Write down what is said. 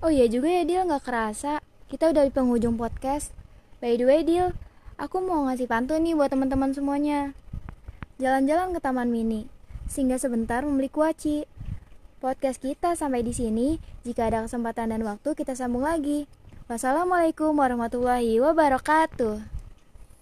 Oh iya juga ya Dil, nggak kerasa. Kita udah di penghujung podcast. By the way Dil, aku mau ngasih pantun nih buat teman-teman semuanya. Jalan-jalan ke Taman Mini, sehingga sebentar membeli kuaci. Podcast kita sampai di sini. Jika ada kesempatan dan waktu, kita sambung lagi. Wassalamualaikum warahmatullahi wabarakatuh.